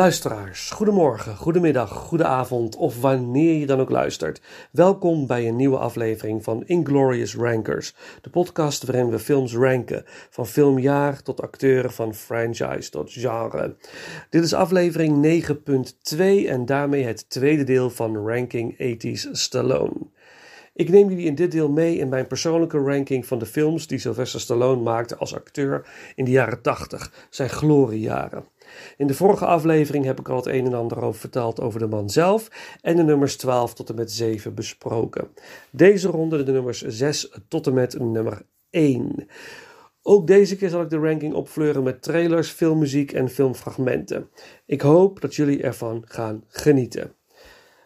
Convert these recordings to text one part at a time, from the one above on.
Luisteraars, goedemorgen, goedemiddag, goedenavond of wanneer je dan ook luistert. Welkom bij een nieuwe aflevering van Inglorious Rankers, de podcast waarin we films ranken, van filmjaar tot acteur, van franchise tot genre. Dit is aflevering 9.2 en daarmee het tweede deel van Ranking 80s Stallone. Ik neem jullie in dit deel mee in mijn persoonlijke ranking van de films die Sylvester Stallone maakte als acteur in de jaren 80, zijn gloriejaren. In de vorige aflevering heb ik al het een en ander over verteld over de man zelf en de nummers 12 tot en met 7 besproken. Deze ronde de nummers 6 tot en met nummer 1. Ook deze keer zal ik de ranking opfleuren met trailers, filmmuziek en filmfragmenten. Ik hoop dat jullie ervan gaan genieten.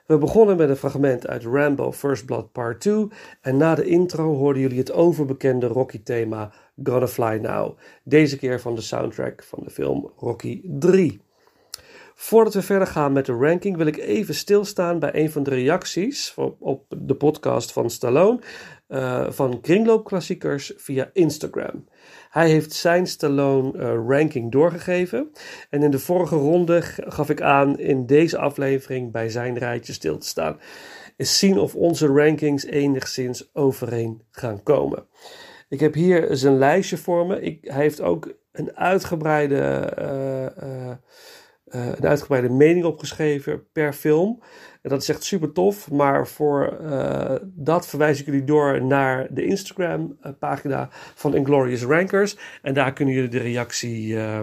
We begonnen met een fragment uit Rambo First Blood Part 2 en na de intro hoorden jullie het overbekende Rocky-thema Gonna Fly Now, deze keer van de soundtrack van de film Rocky 3. Voordat we verder gaan met de ranking wil ik even stilstaan bij een van de reacties op, de podcast van Stallone uh, van Kringloopklassiekers via Instagram. Hij heeft zijn Stallone uh, ranking doorgegeven. En in de vorige ronde gaf ik aan in deze aflevering bij zijn rijtje stil te staan. Is zien of onze rankings enigszins overeen gaan komen. Ik heb hier zijn lijstje voor me. Ik, hij heeft ook een uitgebreide, uh, uh, een uitgebreide mening opgeschreven per film. Dat is echt super tof. Maar voor uh, dat verwijs ik jullie door naar de Instagram pagina van Inglorious Rankers. En daar kunnen jullie de reactie, uh,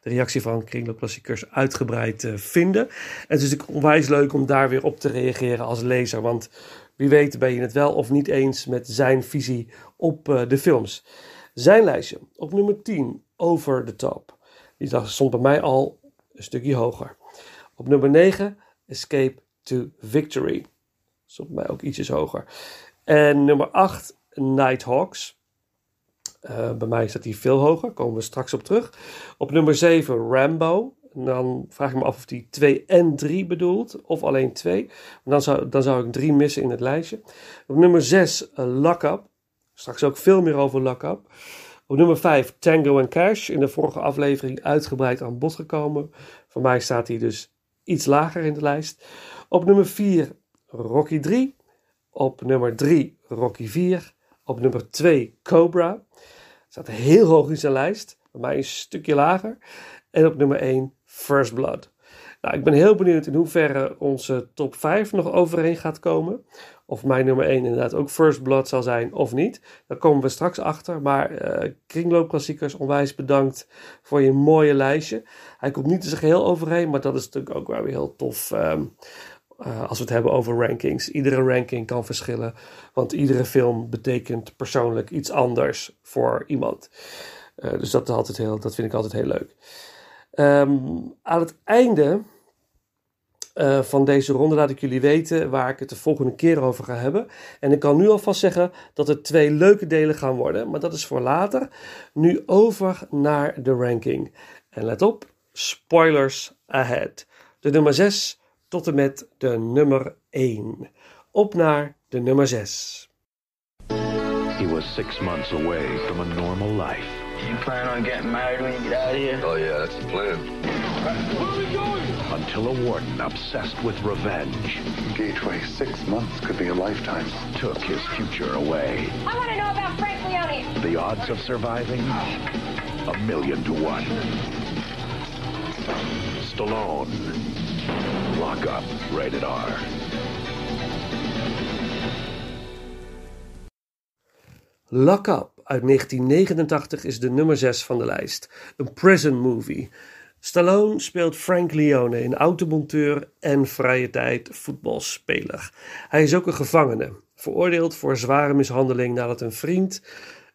de reactie van Kringloop Klassiekers uitgebreid uh, vinden. En het is natuurlijk onwijs leuk om daar weer op te reageren als lezer. Want wie weet ben je het wel of niet eens met zijn visie op de films. Zijn lijstje op nummer 10, Over the Top. Die stond bij mij al een stukje hoger. Op nummer 9, Escape to Victory. Dat mij ook ietsjes hoger. En nummer 8, Nighthawks. Uh, bij mij staat hij veel hoger, komen we straks op terug. Op nummer 7 Rambo. En dan vraag ik me af of hij 2 en 3 bedoelt, of alleen 2. Dan zou, dan zou ik 3 missen in het lijstje. Op nummer 6 uh, Lock Up. Straks ook veel meer over Lock Up. Op nummer 5 Tango and Cash. In de vorige aflevering uitgebreid aan bod gekomen. Voor mij staat hij dus iets lager in de lijst. Op nummer 4 Rocky 3. Op nummer 3 Rocky 4. Op nummer 2 Cobra. Staat heel hoog in zijn lijst. Mij een stukje lager. En op nummer 1 First Blood. Nou, ik ben heel benieuwd in hoeverre onze top 5 nog overeen gaat komen. Of mijn nummer 1 inderdaad ook First Blood zal zijn of niet. Daar komen we straks achter. Maar uh, Kringloopklassiekers, onwijs bedankt voor je mooie lijstje. Hij komt niet in zijn geheel overeen, maar dat is natuurlijk ook wel weer heel tof. Um, uh, als we het hebben over rankings. Iedere ranking kan verschillen, want iedere film betekent persoonlijk iets anders voor iemand. Uh, dus dat, altijd heel, dat vind ik altijd heel leuk. Um, aan het einde uh, van deze ronde laat ik jullie weten waar ik het de volgende keer over ga hebben. En ik kan nu alvast zeggen dat het twee leuke delen gaan worden, maar dat is voor later. Nu over naar de ranking. En let op, spoilers ahead. De nummer 6 tot en met de nummer 1. Op naar de nummer 6. He was six months away from a normal life. You plan on getting married when you get out of here? Oh yeah, that's the plan. Where are we going? Until a warden obsessed with revenge. Gateway, six months could be a lifetime. Took his future away. I want to know about Frank Leone. The odds of surviving? A million to one. Stallone. Lock up. Rated R. Lock Up uit 1989 is de nummer 6 van de lijst. Een prison movie. Stallone speelt Frank Leone, een automonteur en vrije tijd voetbalspeler. Hij is ook een gevangene, veroordeeld voor zware mishandeling nadat een vriend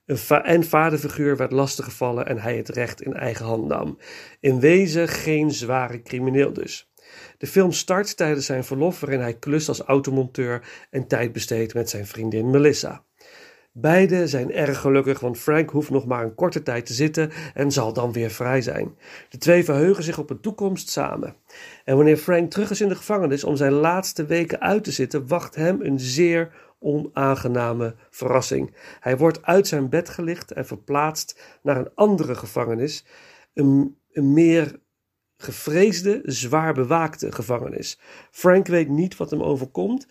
een en vaderfiguur werd lastiggevallen en hij het recht in eigen hand nam. In wezen geen zware crimineel dus. De film start tijdens zijn verlof waarin hij klust als automonteur en tijd besteedt met zijn vriendin Melissa. Beiden zijn erg gelukkig, want Frank hoeft nog maar een korte tijd te zitten en zal dan weer vrij zijn. De twee verheugen zich op een toekomst samen. En wanneer Frank terug is in de gevangenis om zijn laatste weken uit te zitten, wacht hem een zeer onaangename verrassing. Hij wordt uit zijn bed gelicht en verplaatst naar een andere gevangenis, een, een meer gevreesde, zwaar bewaakte gevangenis. Frank weet niet wat hem overkomt,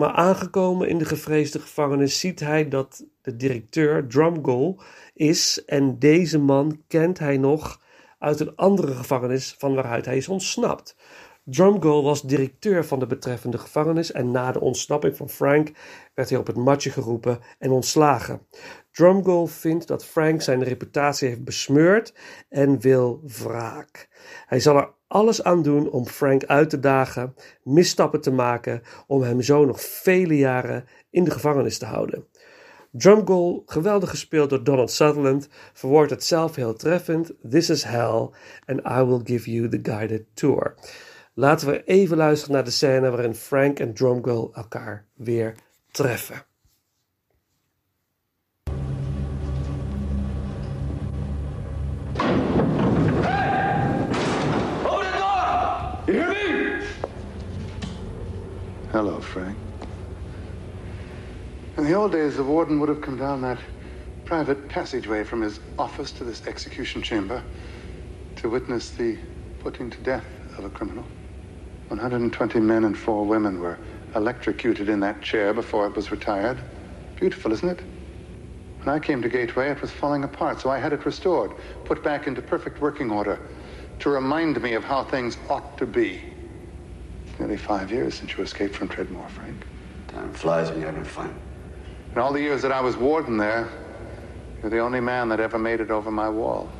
maar aangekomen in de gevreesde gevangenis ziet hij dat de directeur Drumgoal is en deze man kent hij nog uit een andere gevangenis van waaruit hij is ontsnapt. Drumgoal was directeur van de betreffende gevangenis en na de ontsnapping van Frank werd hij op het matje geroepen en ontslagen. Drumgoal vindt dat Frank zijn reputatie heeft besmeurd en wil wraak. Hij zal er alles aan doen om Frank uit te dagen, misstappen te maken, om hem zo nog vele jaren in de gevangenis te houden. Drumgoal, geweldig gespeeld door Donald Sutherland, verwoordt het zelf heel treffend: This is hell and I will give you the guided tour. Laten we even luisteren naar de scène waarin Frank en Drumgoal elkaar weer treffen. Hello, Frank. In the old days, the warden would have come down that private passageway from his office to this execution chamber to witness the putting to death of a criminal. 120 men and four women were electrocuted in that chair before it was retired. Beautiful, isn't it? When I came to Gateway, it was falling apart, so I had it restored, put back into perfect working order to remind me of how things ought to be. It's nearly five years since you escaped from Treadmore, Frank. Time flies when you're having fun. In all the years that I was warden there, you're the only man that ever made it over my wall.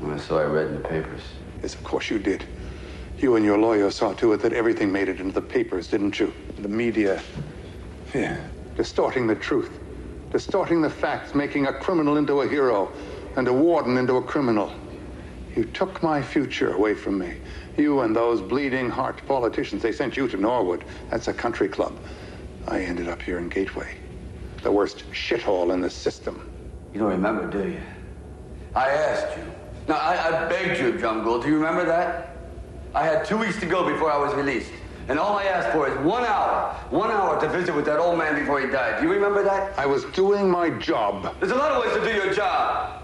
Well, so I read in the papers. Yes, of course you did. You and your lawyer saw to it that everything made it into the papers, didn't you? The media. Yeah. Distorting the truth. Distorting the facts, making a criminal into a hero and a warden into a criminal. You took my future away from me. You and those bleeding heart politicians, they sent you to Norwood. That's a country club. I ended up here in Gateway. The worst shithole in the system. You don't remember, do you? I asked you. Now, I, I begged you, John Gould. Do you remember that? I had two weeks to go before I was released. And all I asked for is one hour, one hour to visit with that old man before he died. Do you remember that? I was doing my job. There's a lot of ways to do your job.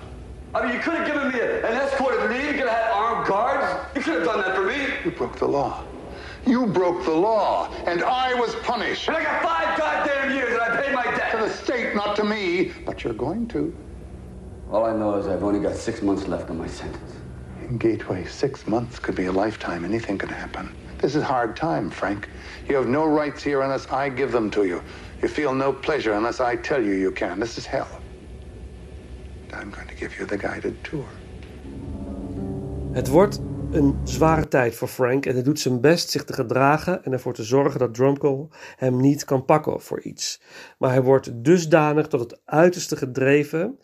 I mean, you could have given me a, an escorted leave. You could have had armed guards. You could have done that for me. You broke the law. You broke the law, and I was punished. And I got five goddamn years, and I paid my debt. To the state, not to me. But you're going to. All I know is I've only got six months left on my sentence. In Gateway, six months could be a lifetime. Anything could happen. This is hard time, Frank. You have no rights here unless I give them to you. You feel no pleasure unless I tell you you can. This is hell. I'm going to give you the guided tour. Het wordt een zware tijd voor Frank en hij doet zijn best zich te gedragen en ervoor te zorgen dat Drumcole hem niet kan pakken voor iets. Maar hij wordt dusdanig tot het uiterste gedreven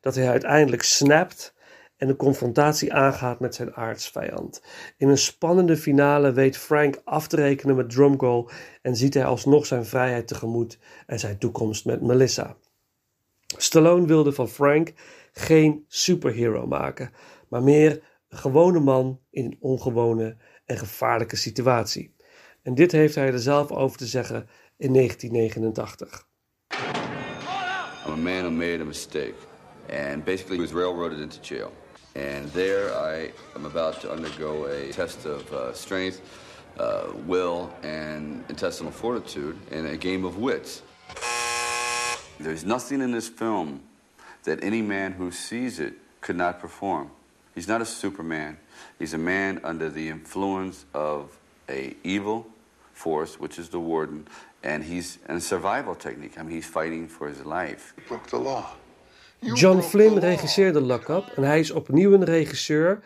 dat hij uiteindelijk snapt en de confrontatie aangaat met zijn aardsvijand. In een spannende finale weet Frank af te rekenen met Drumcole en ziet hij alsnog zijn vrijheid tegemoet en zijn toekomst met Melissa. Stallone wilde van Frank geen superhero maken, maar meer een gewone man in een ongewone en gevaarlijke situatie. En dit heeft hij er zelf over te zeggen in 1989. I'm a man who made a mistake and basically was railroaded into jail. And there I am about to undergo a test of uh, strength, uh, will, and intestinal fortitude in a game of wits. There's nothing in this film that any man who sees it could not perform. He's not a superman. He's a man under the influence of a evil force, which is the warden, and he's in a survival technique. I mean, he's fighting for his life. You broke the law. You John broke Flynn the law. regisseerde Lock Up en hij is opnieuw een regisseur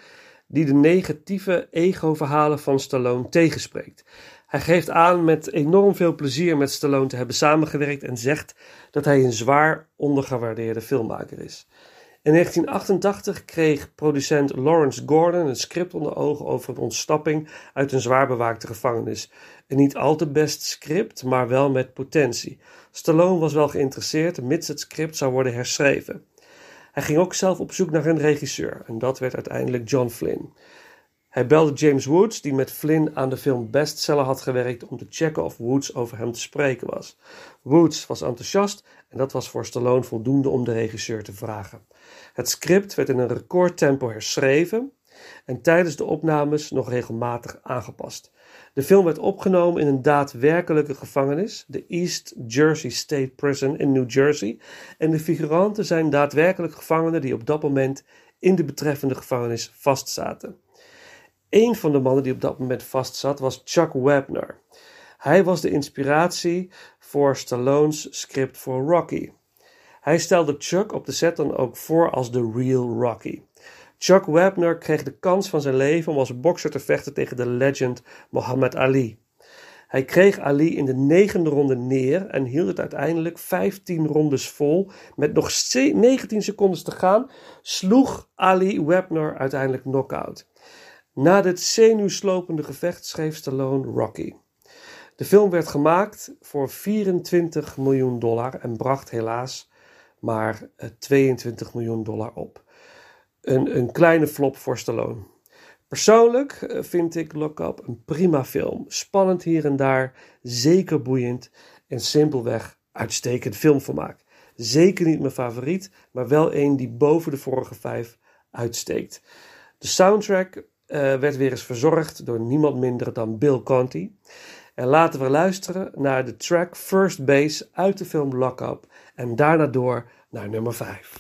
die de negatieve ego-verhalen van Stallone tegenspreekt. Hij geeft aan met enorm veel plezier met Stallone te hebben samengewerkt en zegt dat hij een zwaar ondergewaardeerde filmmaker is. In 1988 kreeg producent Lawrence Gordon een script onder ogen over een ontsnapping uit een zwaar bewaakte gevangenis. Een niet al te best script, maar wel met potentie. Stallone was wel geïnteresseerd, mits het script zou worden herschreven. Hij ging ook zelf op zoek naar een regisseur en dat werd uiteindelijk John Flynn. Hij belde James Woods, die met Flynn aan de film Bestseller had gewerkt, om te checken of Woods over hem te spreken was. Woods was enthousiast en dat was voor Stallone voldoende om de regisseur te vragen. Het script werd in een recordtempo herschreven en tijdens de opnames nog regelmatig aangepast. De film werd opgenomen in een daadwerkelijke gevangenis, de East Jersey State Prison in New Jersey, en de figuranten zijn daadwerkelijk gevangenen die op dat moment in de betreffende gevangenis vastzaten. Een van de mannen die op dat moment vastzat was Chuck Webner. Hij was de inspiratie voor Stallone's script voor Rocky. Hij stelde Chuck op de set dan ook voor als de real Rocky. Chuck Webner kreeg de kans van zijn leven om als bokser te vechten tegen de legend Muhammad Ali. Hij kreeg Ali in de negende ronde neer en hield het uiteindelijk 15 rondes vol. Met nog 19 seconden te gaan sloeg Ali Webner uiteindelijk knock-out. Na dit zenuwslopende gevecht schreef Stallone Rocky. De film werd gemaakt voor 24 miljoen dollar en bracht helaas maar eh, 22 miljoen dollar op. Een, een kleine flop voor Stallone. Persoonlijk eh, vind ik Lock Up een prima film. Spannend hier en daar, zeker boeiend en simpelweg uitstekend filmvermaak. Zeker niet mijn favoriet, maar wel een die boven de vorige vijf uitsteekt. De soundtrack eh, werd weer eens verzorgd door niemand minder dan Bill Conti. En laten we luisteren naar de track First Base uit de film Lock Up en daarna door naar nummer 5.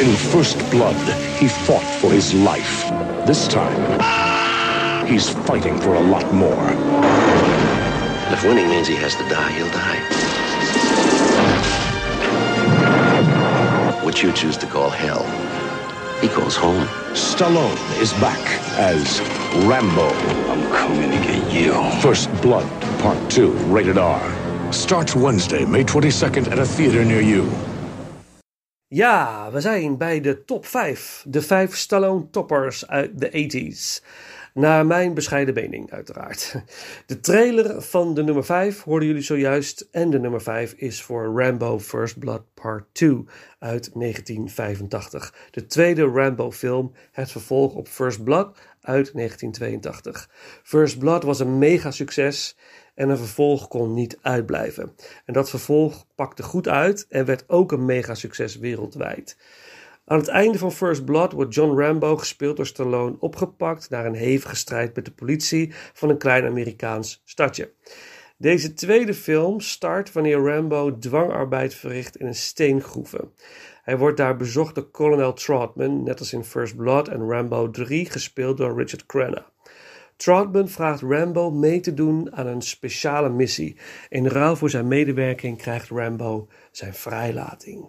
In First Blood, he fought for his life. This time, he's fighting for a lot more. If winning means he has to die, he'll die. What you choose to call hell, he calls home. Stallone is back as Rambo. I'm coming to get you. First Blood, Part 2, rated R. Starts Wednesday, May 22nd at a theater near you. Ja, we zijn bij de top 5. De 5 Stallone toppers uit de 80s. Naar mijn bescheiden mening, uiteraard. De trailer van de nummer 5 hoorden jullie zojuist. En de nummer 5 is voor Rambo First Blood Part 2 uit 1985. De tweede Rambo-film, het vervolg op First Blood uit 1982. First Blood was een mega succes en een vervolg kon niet uitblijven. En dat vervolg pakte goed uit en werd ook een mega succes wereldwijd. Aan het einde van First Blood wordt John Rambo, gespeeld door Stallone, opgepakt naar een hevige strijd met de politie van een klein Amerikaans stadje. Deze tweede film start wanneer Rambo dwangarbeid verricht in een steengroeven. Hij wordt daar bezocht door kolonel Trotman, net als in First Blood en Rambo 3, gespeeld door Richard Crenna. Trotman vraagt Rambo mee te doen aan een speciale missie. In ruil voor zijn medewerking krijgt Rambo zijn vrijlating.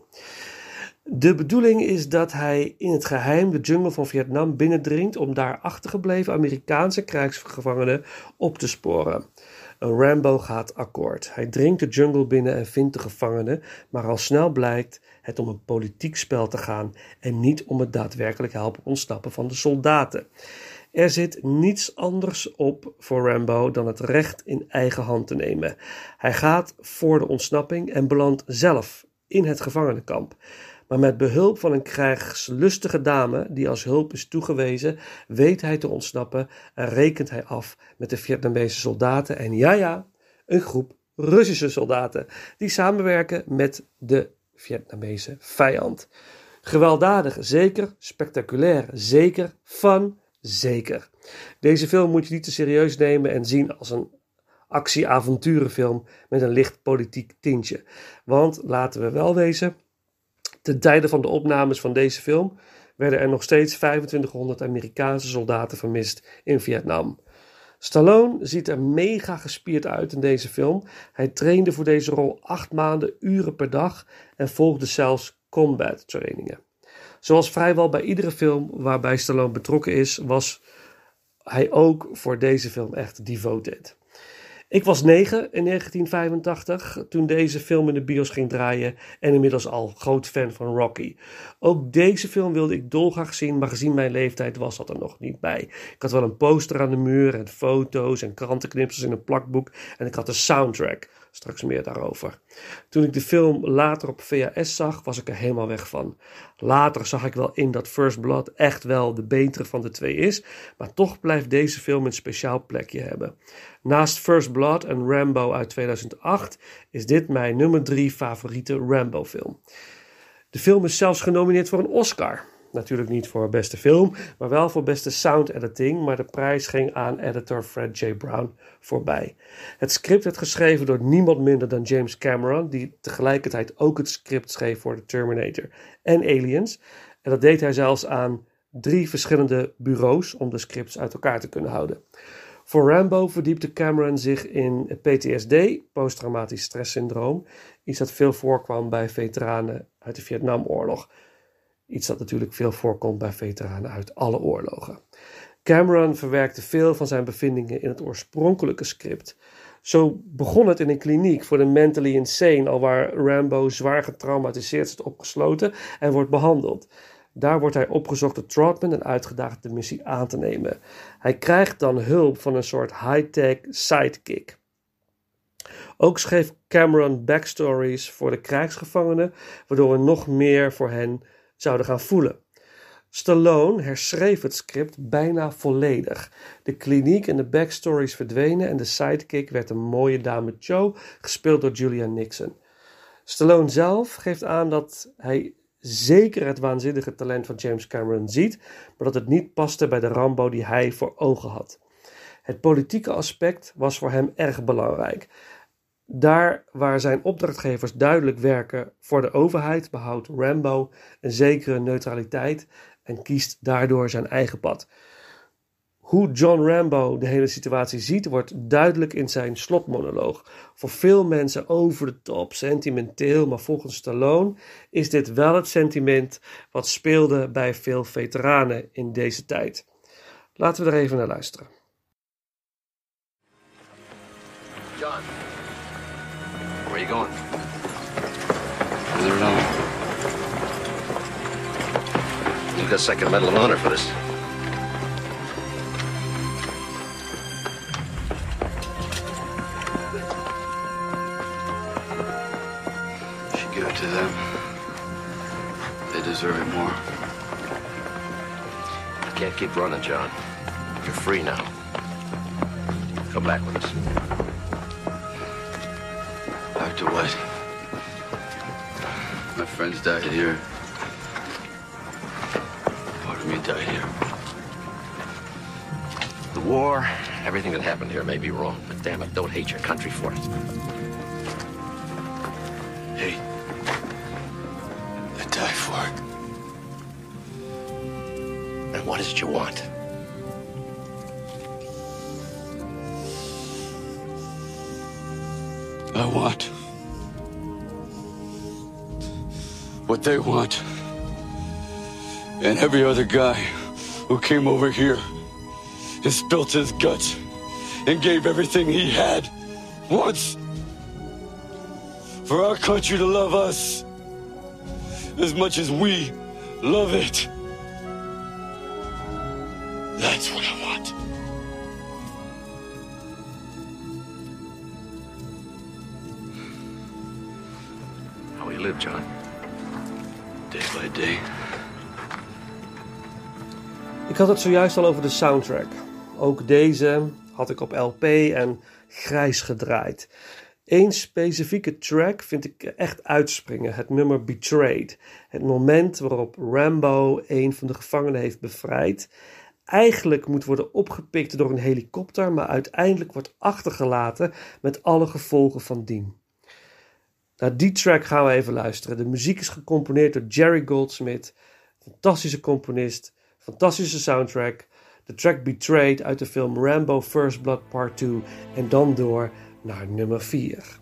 De bedoeling is dat hij in het geheim de jungle van Vietnam binnendringt om daar achtergebleven Amerikaanse krijgsgevangenen op te sporen. Rambo gaat akkoord. Hij dringt de jungle binnen en vindt de gevangenen, maar al snel blijkt het om een politiek spel te gaan en niet om het daadwerkelijk helpen ontsnappen van de soldaten. Er zit niets anders op voor Rambo dan het recht in eigen hand te nemen. Hij gaat voor de ontsnapping en belandt zelf in het gevangenenkamp. Maar met behulp van een krijgslustige dame die als hulp is toegewezen, weet hij te ontsnappen en rekent hij af met de Vietnamese soldaten en ja ja, een groep Russische soldaten die samenwerken met de Vietnamese vijand. Gewelddadig, zeker. Spectaculair, zeker. Fun, zeker. Deze film moet je niet te serieus nemen en zien als een actie-avonturenfilm met een licht politiek tintje. Want laten we wel wezen, ten tijde van de opnames van deze film werden er nog steeds 2500 Amerikaanse soldaten vermist in Vietnam. Stallone ziet er mega gespierd uit in deze film. Hij trainde voor deze rol acht maanden, uren per dag en volgde zelfs combat trainingen. Zoals vrijwel bij iedere film waarbij Stallone betrokken is, was hij ook voor deze film echt devoted. Ik was negen in 1985 toen deze film in de bios ging draaien en inmiddels al groot fan van Rocky. Ook deze film wilde ik dolgraag zien, maar gezien mijn leeftijd was dat er nog niet bij. Ik had wel een poster aan de muur en foto's en krantenknipsels in een plakboek en ik had de soundtrack. Straks meer daarover. Toen ik de film later op VHS zag, was ik er helemaal weg van. Later zag ik wel in dat First Blood echt wel de betere van de twee is, maar toch blijft deze film een speciaal plekje hebben. Naast First Blood en Rambo uit 2008 is dit mijn nummer 3 favoriete Rambo-film. De film is zelfs genomineerd voor een Oscar. Natuurlijk niet voor beste film, maar wel voor beste sound editing. Maar de prijs ging aan editor Fred J. Brown voorbij. Het script werd geschreven door niemand minder dan James Cameron, die tegelijkertijd ook het script schreef voor The Terminator en Aliens. En dat deed hij zelfs aan drie verschillende bureaus om de scripts uit elkaar te kunnen houden. Voor Rambo verdiepte Cameron zich in PTSD, posttraumatisch stresssyndroom, iets dat veel voorkwam bij veteranen uit de Vietnamoorlog. Iets dat natuurlijk veel voorkomt bij veteranen uit alle oorlogen. Cameron verwerkte veel van zijn bevindingen in het oorspronkelijke script. Zo begon het in een kliniek voor de mentally insane, al waar Rambo zwaar getraumatiseerd is opgesloten en wordt behandeld. Daar wordt hij opgezocht door Trotman en uitgedaagd de missie aan te nemen. Hij krijgt dan hulp van een soort high-tech sidekick. Ook schreef Cameron backstories voor de krijgsgevangenen, waardoor we nog meer voor hen zouden gaan voelen. Stallone herschreef het script bijna volledig. De kliniek en de backstories verdwenen en de sidekick werd een mooie dame Joe, gespeeld door Julia Nixon. Stallone zelf geeft aan dat hij zeker het waanzinnige talent van James Cameron ziet, maar dat het niet paste bij de Rambo die hij voor ogen had. Het politieke aspect was voor hem erg belangrijk. Daar waar zijn opdrachtgevers duidelijk werken voor de overheid, behoudt Rambo een zekere neutraliteit en kiest daardoor zijn eigen pad. Hoe John Rambo de hele situatie ziet, wordt duidelijk in zijn slotmonoloog. Voor veel mensen over de top, sentimenteel, maar volgens Stallone is dit wel het sentiment wat speelde bij veel veteranen in deze tijd. Laten we er even naar luisteren. Going? I don't know. You got second medal of honor for this. Should give it to them. They deserve it more. You can't keep running, John. You're free now. Come back with us. To what? My friends died here. Part of me died here. The war, everything that happened here may be wrong, but damn it, don't hate your country for it. Hey. I die for it. And what is it you want? I want what they want. And every other guy who came over here and spilt his guts and gave everything he had once for our country to love us as much as we love it. Had het zojuist al over de soundtrack. Ook deze had ik op LP en grijs gedraaid. Eén specifieke track vind ik echt uitspringen: het nummer Betrayed. Het moment waarop Rambo een van de gevangenen heeft bevrijd. Eigenlijk moet worden opgepikt door een helikopter, maar uiteindelijk wordt achtergelaten met alle gevolgen van dien. Naar die track gaan we even luisteren. De muziek is gecomponeerd door Jerry Goldsmith, fantastische componist, fantastische soundtrack. De track Betrayed uit de film Rambo First Blood Part 2 en dan door naar nummer 4.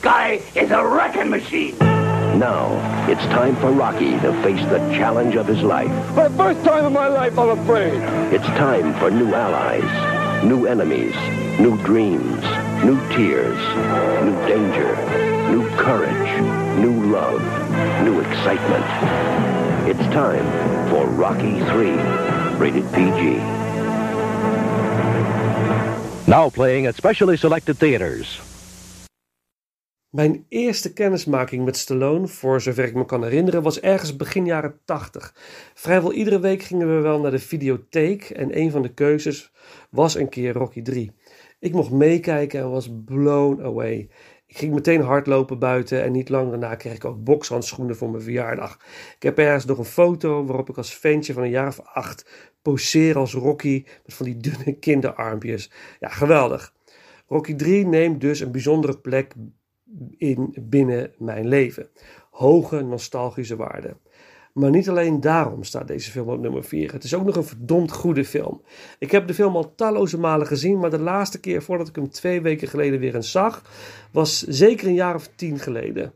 Guy is a wrecking machine. Now, it's time for Rocky to face the challenge of his life. For the first time in my life, I'm afraid. It's time for new allies, new enemies, new dreams, new tears, new danger, new courage, new love, new excitement. It's time for Rocky 3, rated PG. Now playing at specially selected theaters. Mijn eerste kennismaking met Stallone, voor zover ik me kan herinneren, was ergens begin jaren 80. Vrijwel iedere week gingen we wel naar de videotheek en een van de keuzes was een keer Rocky 3. Ik mocht meekijken en was blown away. Ik ging meteen hardlopen buiten en niet lang daarna kreeg ik ook bokshandschoenen voor mijn verjaardag. Ik heb ergens nog een foto waarop ik als ventje van een jaar of acht poseer als Rocky met van die dunne kinderarmpjes. Ja, geweldig. Rocky 3 neemt dus een bijzondere plek in binnen mijn leven. Hoge nostalgische waarde. Maar niet alleen daarom staat deze film op nummer 4. Het is ook nog een verdomd goede film. Ik heb de film al talloze malen gezien, maar de laatste keer voordat ik hem twee weken geleden weer eens zag, was zeker een jaar of tien geleden.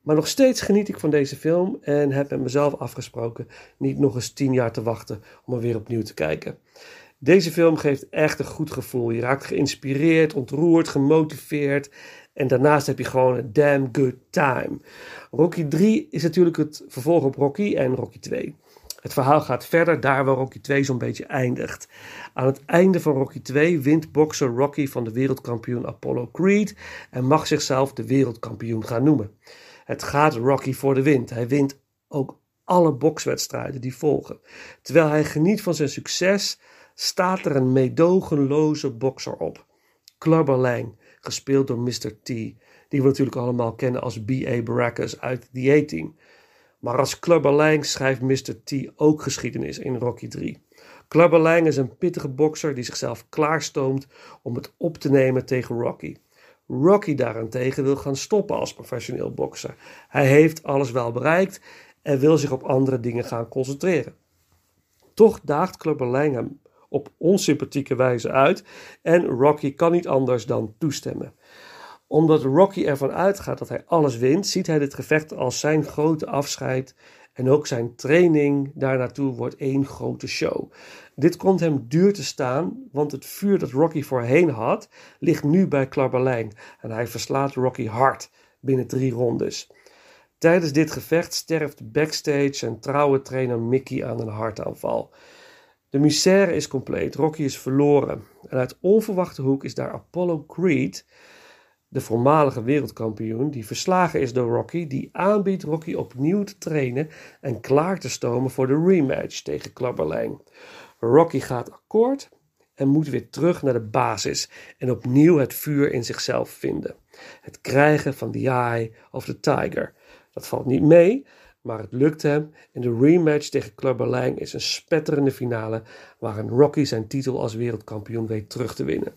Maar nog steeds geniet ik van deze film en heb met mezelf afgesproken niet nog eens tien jaar te wachten om er weer opnieuw te kijken. Deze film geeft echt een goed gevoel. Je raakt geïnspireerd, ontroerd, gemotiveerd en daarnaast heb je gewoon een damn good time. Rocky 3 is natuurlijk het vervolg op Rocky en Rocky 2. Het verhaal gaat verder daar waar Rocky 2 zo'n beetje eindigt. Aan het einde van Rocky 2 wint bokser Rocky van de wereldkampioen Apollo Creed en mag zichzelf de wereldkampioen gaan noemen. Het gaat Rocky voor de wind. Hij wint ook alle bokswedstrijden die volgen. Terwijl hij geniet van zijn succes, staat er een meedogenloze bokser op. Clubber Lang, gespeeld door Mr. T, die we natuurlijk allemaal kennen als B.A. Baracus uit The A-Team. Maar als Clubber Lang schrijft Mr. T ook geschiedenis in Rocky 3. Clubber Lang is een pittige bokser die zichzelf klaarstoomt om het op te nemen tegen Rocky. Rocky daarentegen wil gaan stoppen als professioneel bokser. Hij heeft alles wel bereikt en wil zich op andere dingen gaan concentreren. Toch daagt Clubber Lang hem op onsympathieke wijze uit en Rocky kan niet anders dan toestemmen. Omdat Rocky ervan uitgaat dat hij alles wint, ziet hij dit gevecht als zijn grote afscheid en ook zijn training daarnaartoe wordt één grote show. Dit komt hem duur te staan, want het vuur dat Rocky voorheen had, ligt nu bij Clubberlijn en hij verslaat Rocky hard binnen drie rondes. Tijdens dit gevecht sterft backstage zijn trouwe trainer Mickey aan een hartaanval. De misère is compleet, Rocky is verloren. En uit onverwachte hoek is daar Apollo Creed, de voormalige wereldkampioen, die verslagen is door Rocky, die aanbiedt Rocky opnieuw te trainen en klaar te stomen voor de rematch tegen Klabberlijn. Rocky gaat akkoord en moet weer terug naar de basis en opnieuw het vuur in zichzelf vinden. Het krijgen van the eye of the tiger. Dat valt niet mee, maar het lukt hem en de rematch tegen Clubber Lang is een spetterende finale waarin Rocky zijn titel als wereldkampioen weet terug te winnen.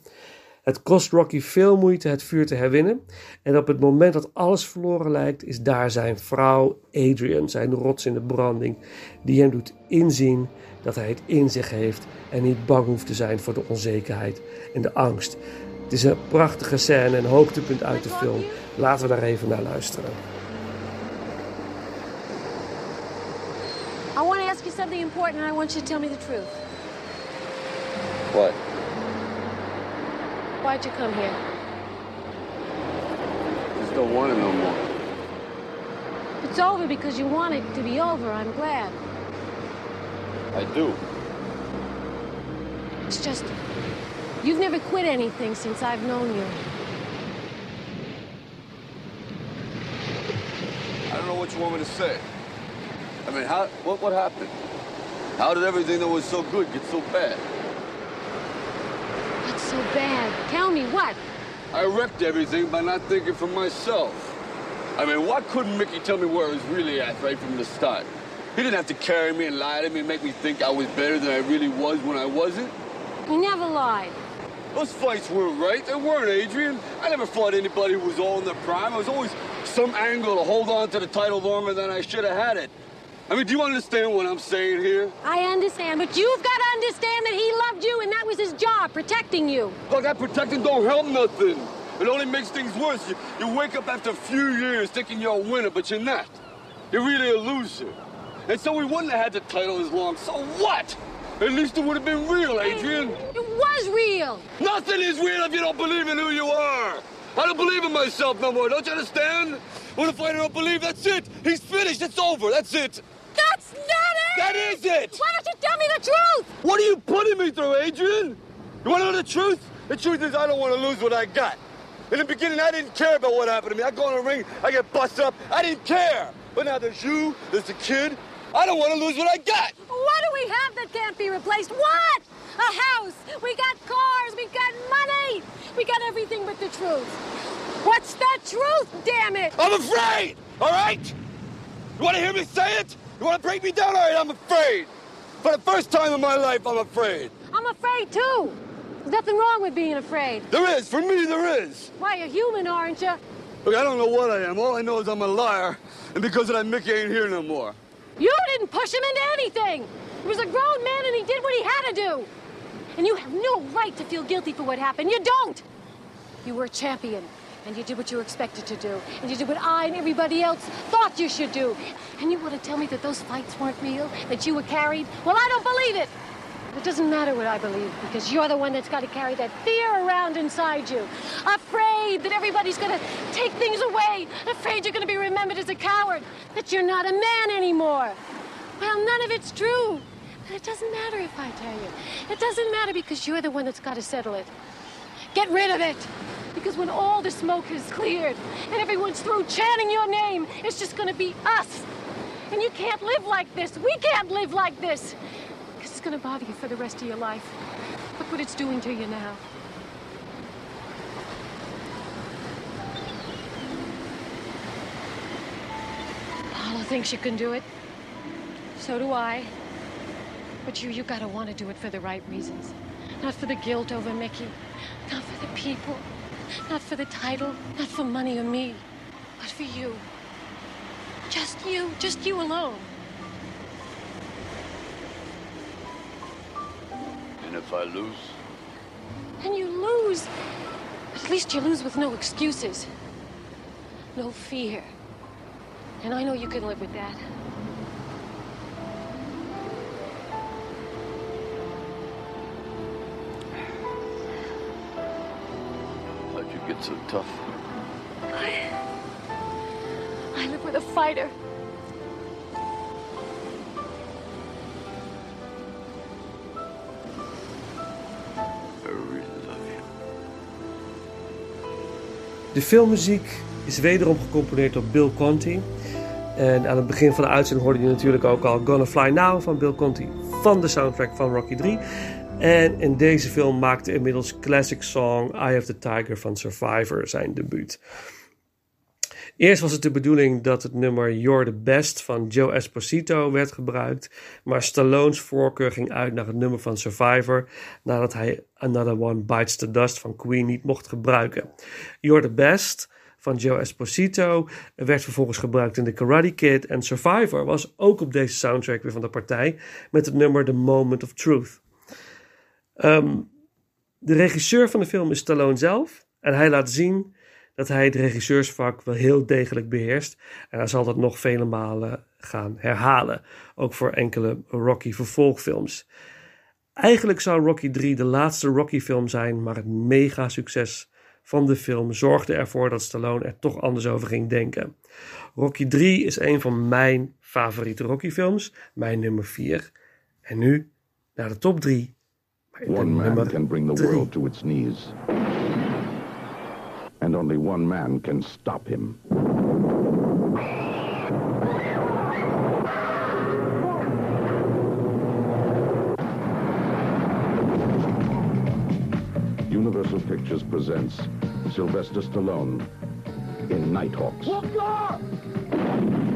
Het kost Rocky veel moeite het vuur te herwinnen en op het moment dat alles verloren lijkt is daar zijn vrouw Adrian, zijn rots in de branding, die hem doet inzien dat hij het in zich heeft en niet bang hoeft te zijn voor de onzekerheid en de angst. Het is een prachtige scène en hoogtepunt uit de film. Laten we daar even naar luisteren. You something important, and I want you to tell me the truth. What? Why'd you come here? Just don't want it no more. It's over because you want it to be over. I'm glad. I do. It's just you've never quit anything since I've known you. I don't know what you want me to say. I mean, how? What? What happened? How did everything that was so good get so bad? What's so bad? Tell me what? I wrecked everything by not thinking for myself. I mean, why couldn't Mickey tell me where I was really at right from the start? He didn't have to carry me and lie to me and make me think I was better than I really was when I wasn't. He never lied. Those fights weren't right. They weren't, Adrian. I never fought anybody who was all in their prime. I was always some angle to hold on to the title longer than I should have had it. I mean, do you understand what I'm saying here? I understand, but you've got to understand that he loved you and that was his job, protecting you. Look, that protecting don't help nothing. It only makes things worse. You, you wake up after a few years thinking you're a winner, but you're not. You're really a loser. And so we wouldn't have had the title as long. So what? At least it would have been real, Adrian. It was real. Nothing is real if you don't believe in who you are. I don't believe in myself no more. Don't you understand? When a fighter don't believe, that's it. He's finished. It's over. That's it. That's not it! That is it! Why don't you tell me the truth? What are you putting me through, Adrian? You want to know the truth? The truth is I don't want to lose what I got. In the beginning, I didn't care about what happened to me. I go in the ring, I get busted up. I didn't care. But now there's you, there's the kid. I don't want to lose what I got. What do we have that can't be replaced? What? A house. We got cars. We got money. We got everything but the truth. What's the truth, damn it? I'm afraid, all right? You want to hear me say it? You want to break me down? All right, I'm afraid. For the first time in my life, I'm afraid. I'm afraid too. There's nothing wrong with being afraid. There is. For me, there is. Why, you're human, aren't you? Look, I don't know what I am. All I know is I'm a liar. And because of that, Mickey ain't here no more. You didn't push him into anything. He was a grown man and he did what he had to do. And you have no right to feel guilty for what happened. You don't. You were a champion and you did what you were expected to do. And you did what I and everybody else thought you should do. And you want to tell me that those fights weren't real? That you were carried? Well, I don't believe it. It doesn't matter what I believe because you're the one that's got to carry that fear around inside you. Afraid that everybody's going to take things away. Afraid you're going to be remembered as a coward. That you're not a man anymore. Well, none of it's true. But it doesn't matter if I tell you. It doesn't matter because you're the one that's got to settle it. Get rid of it. Because when all the smoke is cleared and everyone's through chanting your name, it's just going to be us. And you can't live like this. We can't live like this. Because it's going to bother you for the rest of your life. Look what it's doing to you now. Paula thinks you can do it. So do I. But you, you gotta want to do it for the right reasons. Not for the guilt over Mickey. Not for the people. Not for the title. Not for money or me. But for you. Just you. Just you alone. And if I lose? And you lose. But at least you lose with no excuses. No fear. And I know you can live with that. So tough? I, I live with a fighter. I really love you. De filmmuziek is wederom gecomponeerd door Bill Conti. En aan het begin van de uitzending hoorde je natuurlijk ook al Gonna Fly Now van Bill Conti van de soundtrack van Rocky 3. En in deze film maakte inmiddels classic song Eye of the Tiger van Survivor zijn debuut. Eerst was het de bedoeling dat het nummer You're the Best van Joe Esposito werd gebruikt, maar Stallone's voorkeur ging uit naar het nummer van Survivor nadat hij Another One Bites the Dust van Queen niet mocht gebruiken. You're the Best van Joe Esposito werd vervolgens gebruikt in The Karate Kid en Survivor was ook op deze soundtrack weer van de partij met het nummer The Moment of Truth. Ehm, de regisseur van de film is Stallone zelf en hij laat zien dat hij het regisseursvak wel heel degelijk beheerst. En hij zal dat nog vele malen gaan herhalen. Ook voor enkele Rocky vervolgfilms. Eigenlijk zou Rocky 3 de laatste Rocky film zijn, maar het mega succes van de film zorgde ervoor dat Stallone er toch anders over ging denken. Rocky 3 is een van mijn favoriete Rocky films, mijn nummer 4. En nu naar de top 3. One man can bring the world to its knees. And only one man can stop him. Universal Pictures presents Sylvester Stallone in Nighthawks.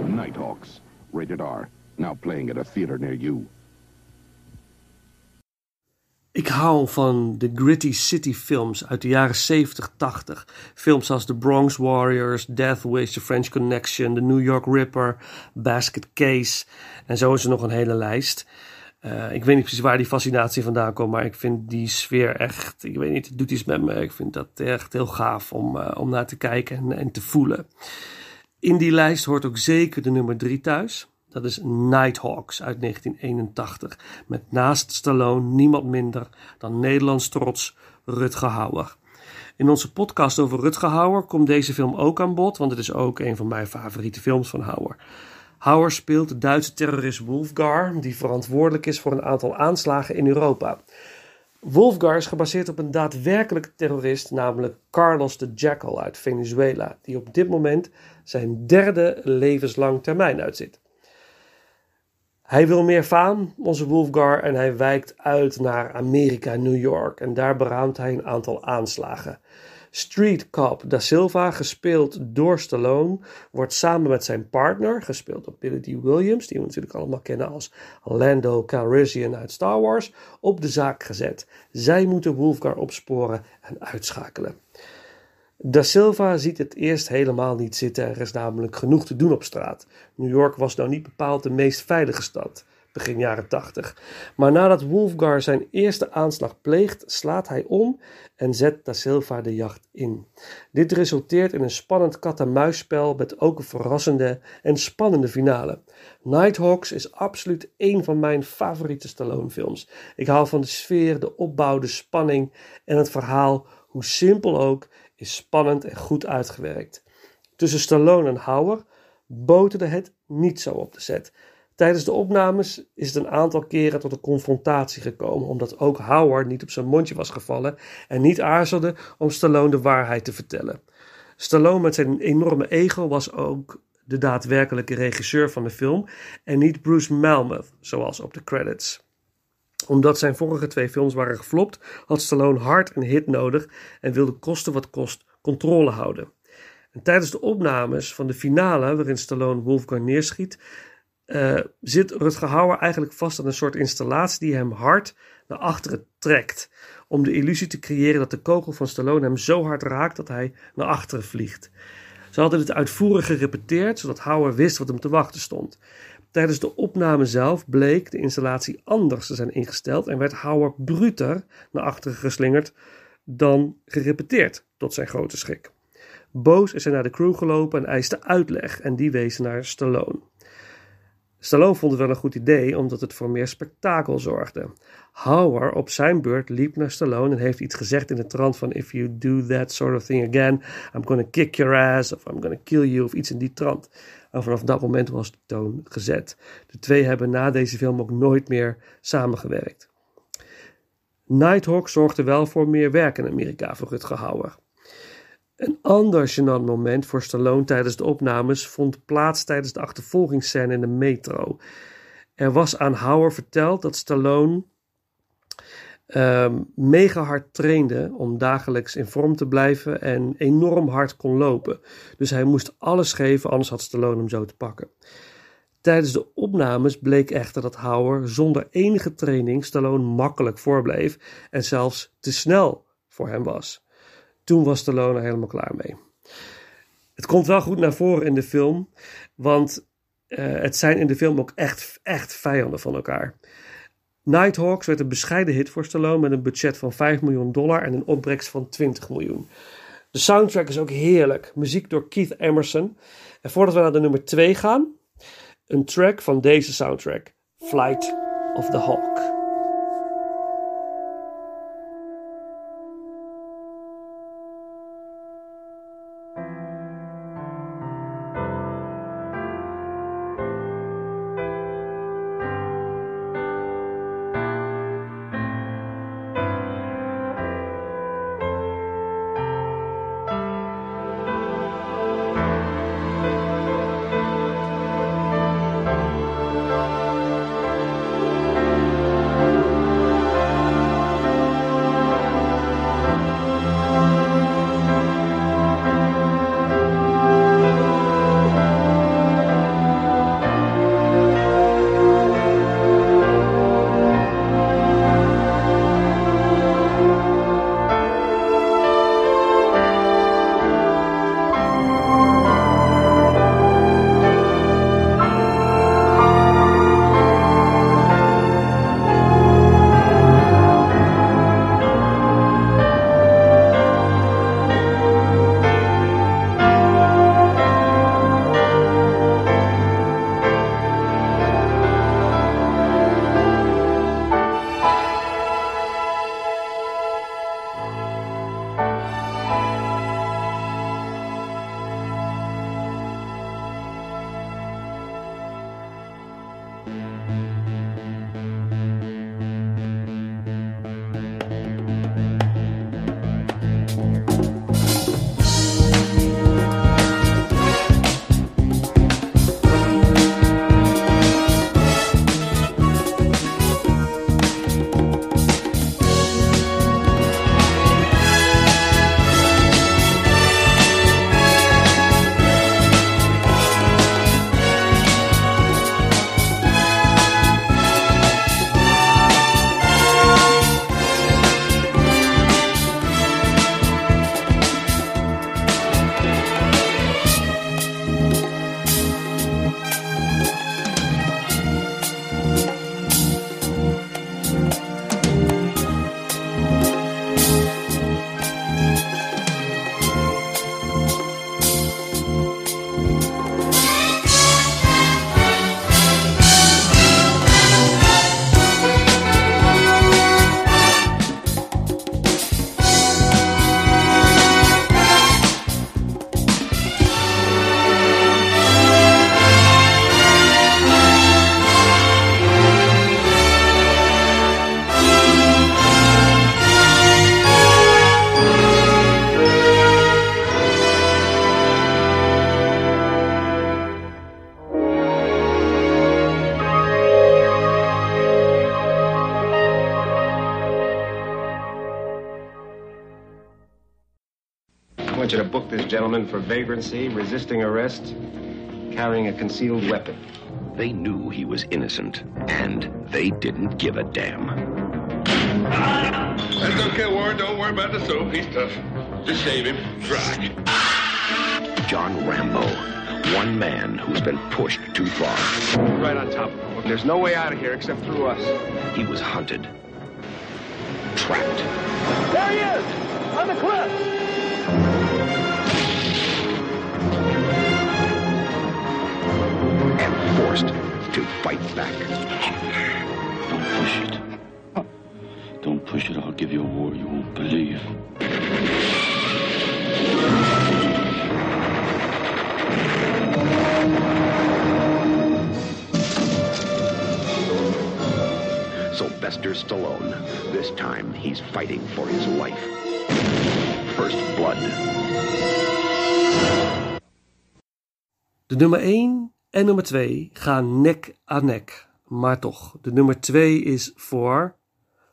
Nighthawks, rated R. Now playing at a theater near you. Ik hou van de gritty city films uit de jaren 70, 80. Films als The Bronx Warriors, Death Wish, The French Connection, The New York Ripper, Basket Case. En zo is er nog een hele lijst. Uh, ik weet niet precies waar die fascinatie vandaan komt, maar ik vind die sfeer echt, ik weet niet, het doet iets met me. Ik vind dat echt heel gaaf om, uh, om naar te kijken en, en, te voelen. In die lijst hoort ook zeker de nummer 3 thuis. Dat is Nighthawks uit 1981. Met naast Stallone niemand minder dan Nederlands trots Rutger Hauer. In onze podcast over Rutger Hauer komt deze film ook aan bod, want het is ook een van mijn favoriete films van Hauer. Hauer speelt de Duitse terrorist Wolfgar, die verantwoordelijk is voor een aantal aanslagen in Europa. Wolfgar is gebaseerd op een daadwerkelijke terrorist, namelijk Carlos de Jackal uit Venezuela, die op dit moment zijn derde levenslang termijn uitzit. Hij wil meer faam, onze Wolfgar, en hij wijkt uit naar Amerika, New York. En daar beraamt hij een aantal aanslagen. Street Cop da Silva, gespeeld door Stallone, wordt samen met zijn partner, gespeeld door Billy D. Williams, die we natuurlijk allemaal kennen als Lando Calrissian uit Star Wars, op de zaak gezet. Zij moeten Wolfgar opsporen en uitschakelen. Da Silva ziet het eerst helemaal niet zitten. Er is namelijk genoeg te doen op straat. New York was nou niet bepaald de meest veilige stad, begin jaren 80. Maar nadat Wolfgar zijn eerste aanslag pleegt, slaat hij om en zet Da Silva de jacht in. Dit resulteert in een spannend kat-en-muisspel met ook een verrassende en spannende finale. Nighthawks is absoluut een van mijn favoriete Stallone-films. Ik hou van de sfeer, de opbouw, de spanning en het verhaal, hoe simpel ook is spannend en goed uitgewerkt. Tussen Stallone en Hauer boterde het niet zo op de set. Tijdens de opnames is het een aantal keren tot een confrontatie gekomen, omdat ook Howard niet op zijn mondje was gevallen en niet aarzelde om Stallone de waarheid te vertellen. Stallone met zijn enorme ego was ook de daadwerkelijke regisseur van de film en niet Bruce Malmuth, zoals op de credits omdat zijn vorige twee films waren geflopt, had Stallone hard een hit nodig en wilde kosten wat kost controle houden. En tijdens de opnames van de finale, waarin Stallone Wolfgang neerschiet, uh, zit Rutger Hauer eigenlijk vast aan een soort installatie die hem hard naar achteren trekt. Om de illusie te creëren dat de kogel van Stallone hem zo hard raakt dat hij naar achteren vliegt. Ze hadden het uitvoerig gerepeteerd, zodat Hauer wist wat hem te wachten stond. Tijdens de opname zelf bleek de installatie anders te zijn ingesteld en werd Howard bruter naar achteren geslingerd dan gerepeteerd, tot zijn grote schrik. Boos is hij naar de crew gelopen en eiste uitleg en die wees naar Stallone. Stallone vond het wel een goed idee omdat het voor meer spektakel zorgde. Howard op zijn beurt liep naar Stallone en heeft iets gezegd in de trant van if you do that sort of thing again, I'm gonna kick your ass of I'm gonna kill you of iets in die trant. En vanaf dat moment was de toon gezet. De twee hebben na deze film ook nooit meer samengewerkt. Nighthawk zorgde wel voor meer werk in Amerika voor Rutger Hauer. Een ander gênant moment voor Stallone tijdens de opnames vond plaats tijdens de achtervolgingsscène in de metro. Er was aan Hauer verteld dat Stallone um, mega hard trainde om dagelijks in vorm te blijven en enorm hard kon lopen. Dus hij moest alles geven, anders had Stallone hem zo te pakken. Tijdens de opnames bleek echter dat Hauer zonder enige training Stallone makkelijk voorbleef en zelfs te snel voor hem was. Toen was Stallone er helemaal klaar mee. Het komt wel goed naar voren in de film, want uh, het zijn in de film ook echt, echt vijanden van elkaar. Nighthawks werd een bescheiden hit voor Stallone met een budget van 5 miljoen dollar en een opbrengst van 20 miljoen. De soundtrack is ook heerlijk. Muziek door Keith Emerson. En voordat we naar de nummer 2 gaan, een track van deze soundtrack: Flight of the Hawk. Want you to book this gentleman for vagrancy, resisting arrest, carrying a concealed weapon. They knew he was innocent, and they didn't give a damn. That's okay, Warren. Don't worry about the soap. He's tough. Just shave him. Dry. John Rambo, one man who's been pushed too far. Right on top of him. There's no way out of here except through us. He was hunted, trapped, There he is! On the cliff! Forced to fight back. Don't push it. Don't push it. I'll give you a war you won't believe. Sylvester Stallone. This time, he's fighting for his life. First Blood. De nummer 1 en nummer 2 gaan nek aan nek. Maar toch, de nummer 2 is voor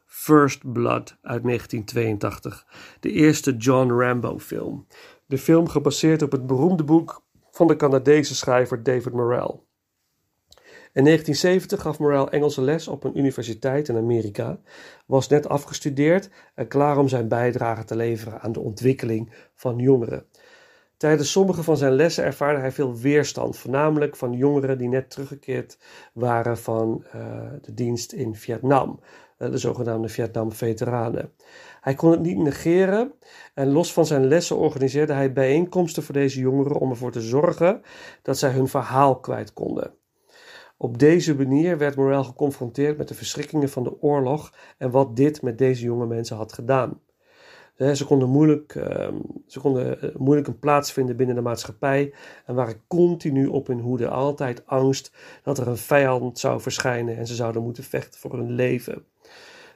First Blood uit 1982. De eerste John Rambo film. De film gebaseerd op het beroemde boek van de Canadese schrijver David Morrell. In 1970 gaf Morrell Engelse les op een universiteit in Amerika, was net afgestudeerd en klaar om zijn bijdrage te leveren aan de ontwikkeling van jongeren. Tijdens sommige van zijn lessen ervaarde hij veel weerstand, voornamelijk van jongeren die net teruggekeerd waren van uh, de dienst in Vietnam, uh, de zogenaamde Vietnam-veteranen. Hij kon het niet negeren en los van zijn lessen organiseerde hij bijeenkomsten voor deze jongeren om ervoor te zorgen dat zij hun verhaal kwijt konden. Op deze manier werd Morel geconfronteerd met de verschrikkingen van de oorlog en wat dit met deze jonge mensen had gedaan. Ze konden moeilijk, ehm, ze konden moeilijk een plaats vinden binnen de maatschappij en waren continu op hun hoede. Altijd angst dat er een vijand zou verschijnen en ze zouden moeten vechten voor hun leven.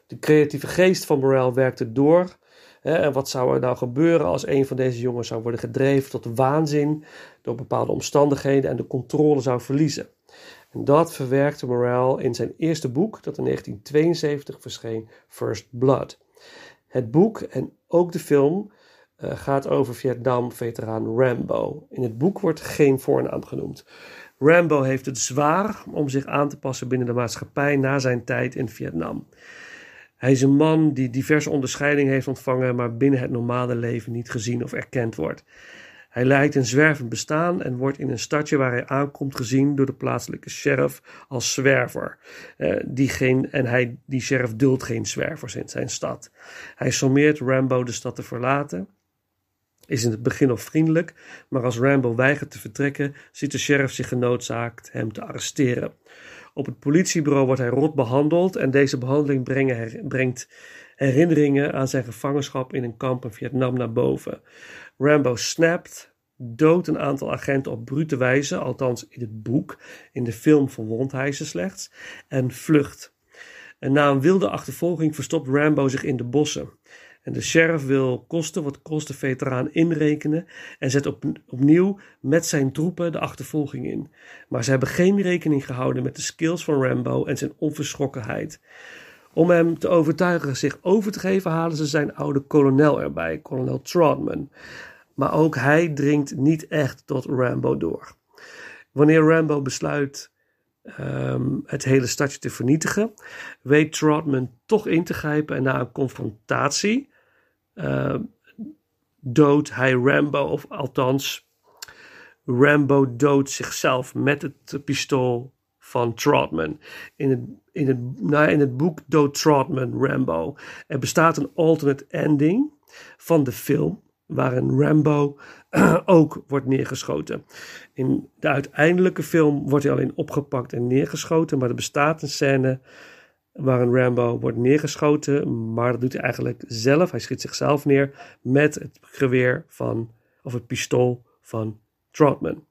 De creatieve geest van Morel werkte door. En wat zou er nou gebeuren als een van deze jongens zou worden gedreven tot waanzin door bepaalde omstandigheden en de controle zou verliezen? En dat verwerkte Morel in zijn eerste boek, dat in 1972 verscheen, First Blood. Het boek en ook de film uh, gaat over Vietnam-veteraan Rambo. In het boek wordt geen voornaam genoemd. Rambo heeft het zwaar om zich aan te passen binnen de maatschappij na zijn tijd in Vietnam. Hij is een man die diverse onderscheidingen heeft ontvangen, maar binnen het normale leven niet gezien of erkend wordt. Hij leidt een zwervend bestaan en wordt in een stadje waar hij aankomt gezien door de plaatselijke sheriff als zwerver. Uh, die geen, en hij, die sheriff duldt geen zwervers in zijn stad. Hij sommeert Rambo de stad te verlaten. Is in het begin nog vriendelijk, maar als Rambo weigert te vertrekken, ziet de sheriff zich genoodzaakt hem te arresteren. Op het politiebureau wordt hij rot behandeld en deze behandeling brengt herinneringen aan zijn gevangenschap in een kamp in Vietnam naar boven. Rambo snapt, doodt een aantal agenten op brute wijze, althans in het boek. In de film verwondt hij ze slechts, en vlucht. En na een wilde achtervolging verstopt Rambo zich in de bossen. En de sheriff wil kosten wat kost de veteraan inrekenen en zet op, opnieuw met zijn troepen de achtervolging in. Maar ze hebben geen rekening gehouden met de skills van Rambo en zijn onverschrokkenheid. Om hem te overtuigen zich over te geven, halen ze zijn oude kolonel erbij, kolonel Trotman. Maar ook hij dringt niet echt tot Rambo door. Wanneer Rambo besluit um, het hele stadje te vernietigen, weet Trotman toch in te grijpen en na een confrontatie uh, doodt hij Rambo, of althans, Rambo doodt zichzelf met het pistool van Trotman. In het, in het, nou, in het boek doodt Trotman Rambo. Er bestaat een alternate ending van de film, waarin Rambo ook wordt neergeschoten. In de uiteindelijke film wordt hij alleen opgepakt en neergeschoten, maar er bestaat een scène waarin Rambo wordt neergeschoten, maar dat doet hij eigenlijk zelf. Hij schiet zichzelf neer met het geweer van, of het pistool van Trotman.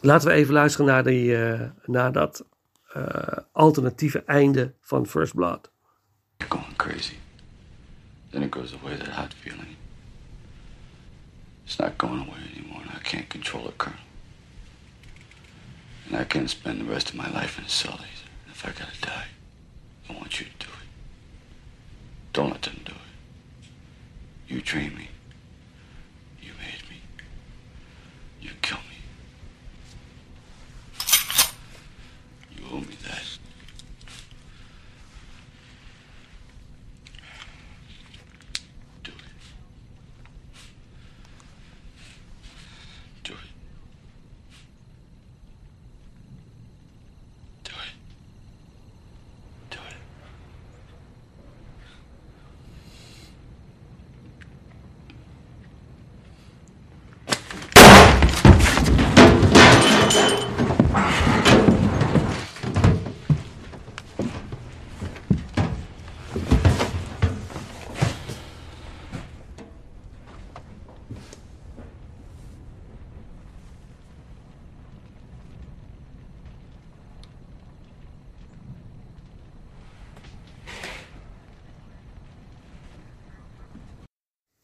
Laten we even luisteren naar, die, uh, naar dat uh, alternatieve einde van First Blood. Going crazy. Then it goes away, that hot feeling. It's not going away anymore, and I can't control it, Colonel. And I can't spend the rest of my life in a cell either. If I gotta die, I want you to do it. Don't let them do it. You trained me. You made me. You kill me. You owe me that.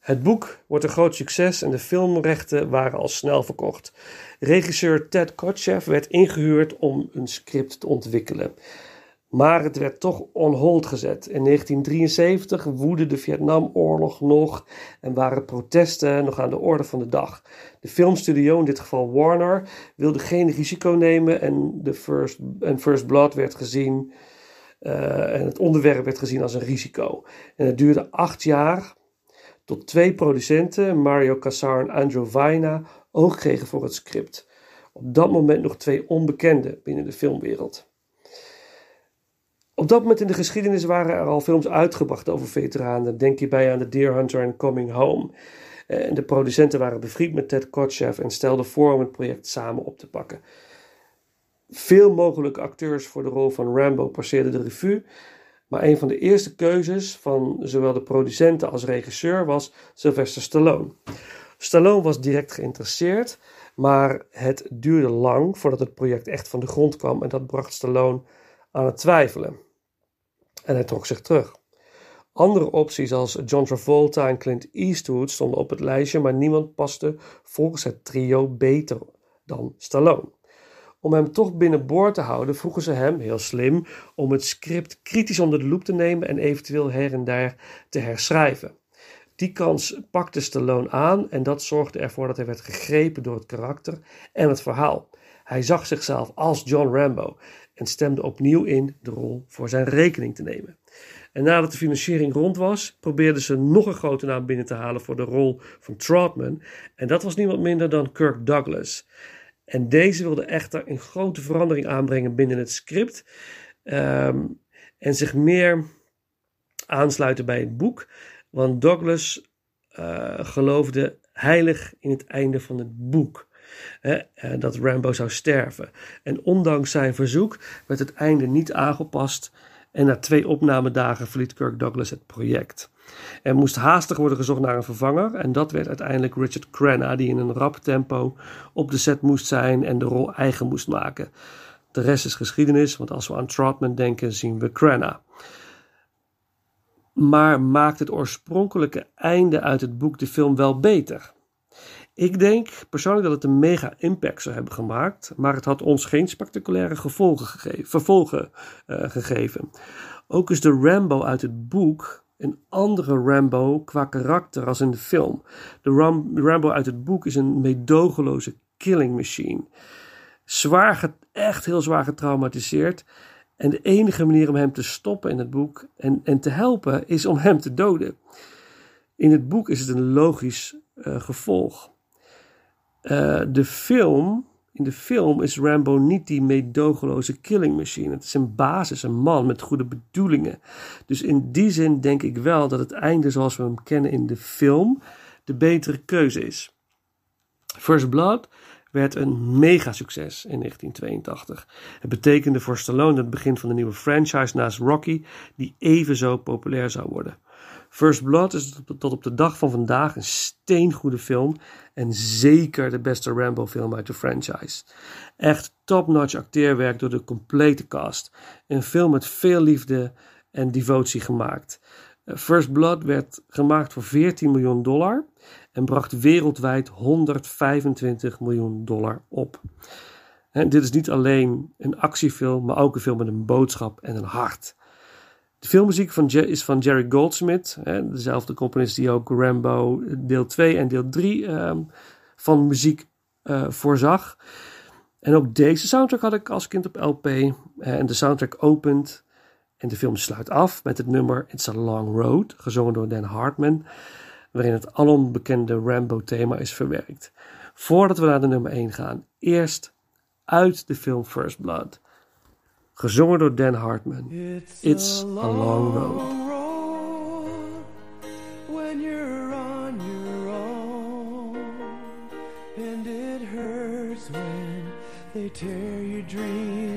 Het boek wordt een groot succes en de filmrechten waren al snel verkocht. Regisseur Ted Kotcheff werd ingehuurd om een script te ontwikkelen. Maar het werd toch on hold gezet. In 1973 woedde de Vietnamoorlog nog en waren protesten nog aan de orde van de dag. De filmstudio, in dit geval Warner, wilde geen risico nemen en, de First, en First Blood werd gezien. Uh, en het onderwerp werd gezien als een risico. En het duurde acht jaar tot twee producenten, Mario Casar en Andrew Vaina, oog kregen voor het script. Op dat moment nog twee onbekenden binnen de filmwereld. Op dat moment in de geschiedenis waren er al films uitgebracht over veteranen. Denk hierbij aan The Deer Hunter en Coming Home. Eh, en de producenten waren bevriend met Ted Kotcheff en stelden voor om het project samen op te pakken. Veel mogelijke acteurs voor de rol van Rambo passeerden de revue. Maar een van de eerste keuzes van zowel de producenten als regisseur was Sylvester Stallone. Stallone was direct geïnteresseerd, maar het duurde lang voordat het project echt van de grond kwam en dat bracht Stallone aan het twijfelen. En hij trok zich terug. Andere opties als John Travolta en Clint Eastwood stonden op het lijstje, maar niemand paste volgens het trio beter dan Stallone. Om hem toch binnenboord te houden, vroegen ze hem, heel slim, om het script kritisch onder de loep te nemen en eventueel her en daar te herschrijven. Die kans pakte Stallone aan en dat zorgde ervoor dat hij werd gegrepen door het karakter en het verhaal. Hij zag zichzelf als John Rambo en stemde opnieuw in de rol voor zijn rekening te nemen. En nadat de financiering rond was, probeerden ze nog een grote naam binnen te halen voor de rol van Trotman. En dat was niemand minder dan Kirk Douglas. En deze wilde echter een grote verandering aanbrengen binnen het script. Um, en zich meer aansluiten bij het boek. Want Douglas uh, geloofde heilig in het einde van het boek. Hè, uh, dat Rambo zou sterven. En ondanks zijn verzoek werd het einde niet aangepast. En na twee opnamedagen verliet Kirk Douglas het project. Er moest haastig worden gezocht naar een vervanger en dat werd uiteindelijk Richard Crenna, die in een rap tempo op de set moest zijn en de rol eigen moest maken. De rest is geschiedenis, want als we aan Trotman denken, zien we Crenna. Maar maakt het oorspronkelijke einde uit het boek de film wel beter? Ik denk persoonlijk dat het een mega impact zou hebben gemaakt, maar het had ons geen spectaculaire gevolgen gegeven, vervolgen uh, gegeven. Ook is de Rambo uit het boek een andere Rambo qua karakter als in de film. De Ram Rambo uit het boek is een meedogenloze killing machine. Zwaar, echt heel zwaar getraumatiseerd. En de enige manier om hem te stoppen in het boek en, en te helpen is om hem te doden. In het boek is het een logisch uh, gevolg. Uh, de film in de film is Rambo niet die meedogenloze killing machine. Het is in basis een man met goede bedoelingen. Dus in die zin denk ik wel dat het einde zoals we hem kennen in de film de betere keuze is. First Blood werd een mega succes in 1982. Het betekende voor Stallone het begin van de nieuwe franchise naast Rocky, die even zo populair zou worden. First Blood is tot op de dag van vandaag een steengoede film en zeker de beste Rambo-film uit de franchise. Echt top-notch acteerwerk door de complete cast. Een film met veel liefde en devotie gemaakt. Eh, First Blood werd gemaakt voor 14 miljoen dollar en bracht wereldwijd 125 miljoen dollar op. En dit is niet alleen een actiefilm, maar ook een film met een boodschap en een hart. De filmmuziek van is van Jerry Goldsmith, hè, dezelfde componist die ook Rambo deel 2 en deel 3 uh, van muziek uh, voorzag. En ook deze soundtrack had ik als kind op LP. en de soundtrack opent en de film sluit af met het nummer It's a Long Road, gezongen door Dan Hartman, waarin het alombekende Rambo-thema is verwerkt. Voordat we naar de nummer 1 gaan, eerst uit de film First Blood. Gezongen door Dan Hartman. It's, It's a, long, a long road. road. When you're on your own. And it hurts when they tear your dreams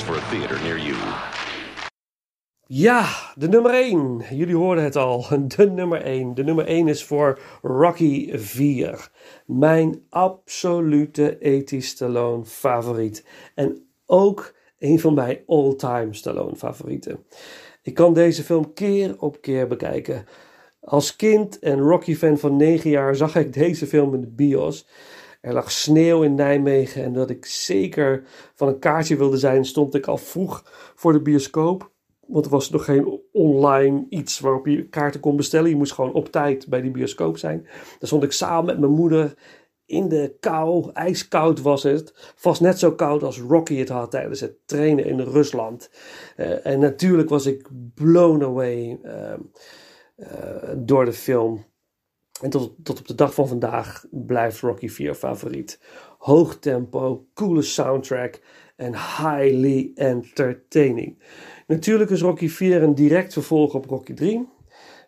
for a theater near you. Ja, de nummer 1. Jullie hoorden het al. De nummer 1. De nummer 1 is voor Rocky 4. Mijn absolute ethisch Stallone favoriet. En ook een van mijn all-time Stallone favorieten. Ik kan deze film keer op keer bekijken. Als kind en Rocky-fan van 9 jaar zag ik deze film in de bios. Er lag sneeuw in Nijmegen en dat ik zeker van een kaartje wilde zijn, stond ik al vroeg voor de bioscoop. Want er was nog geen online iets waarop je kaarten kon bestellen. Je moest gewoon op tijd bij die bioscoop zijn. Daar stond ik samen met mijn moeder in de kou. Ijskoud was het. Vast net zo koud als Rocky het had tijdens het trainen in Rusland. Eh, en natuurlijk was ik blown away ehm, eh, door de film. En tot, tot op de dag van vandaag blijft Rocky 4 favoriet. Hoog tempo, coole soundtrack en highly entertaining. Natuurlijk is Rocky 4 een direct vervolg op Rocky 3.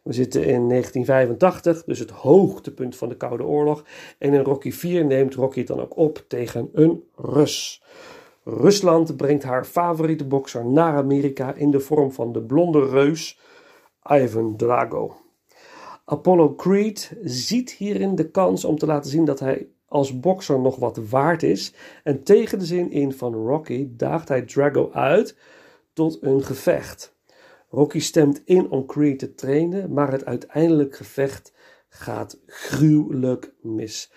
We zitten in 1985, dus het hoogtepunt van de Koude Oorlog. En in Rocky 4 neemt Rocky dan ook op tegen een Rus. Rusland brengt haar favoriete bokser naar Amerika in de vorm van de blonde reus Ivan Drago. Apollo Creed ziet hierin de kans om te laten zien dat hij als bokser nog wat waard is. En tegen de zin in van Rocky daagt hij Drago uit tot een gevecht. Rocky stemt in om Creed te trainen, maar het uiteindelijk gevecht gaat gruwelijk mis.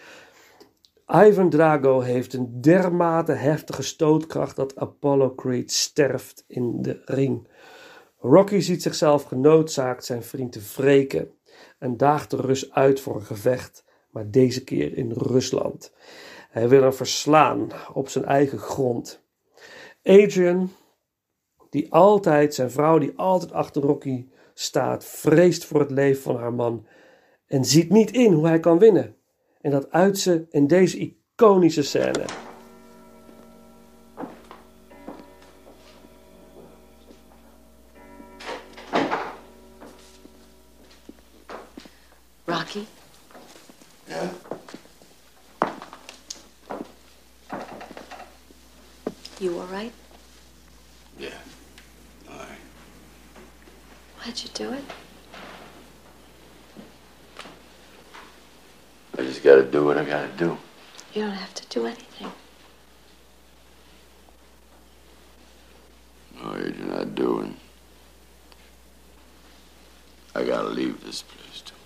Ivan Drago heeft een dermate heftige stootkracht dat Apollo Creed sterft in de ring. Rocky ziet zichzelf genoodzaakt zijn vriend te wreken en daagt de Rus uit voor een gevecht, maar deze keer in Rusland. Hij wil hem verslaan op zijn eigen grond. Adrian, die altijd, zijn vrouw die altijd achter Rocky staat, vreest voor het leven van haar man en ziet niet in hoe hij kan winnen. En dat uit ze in deze iconische scène. Rocky? Yeah? You all right? Yeah. All right. Why'd you do it? I just gotta do what I gotta do. You don't have to do anything. No, you're not doing. I gotta leave this place too.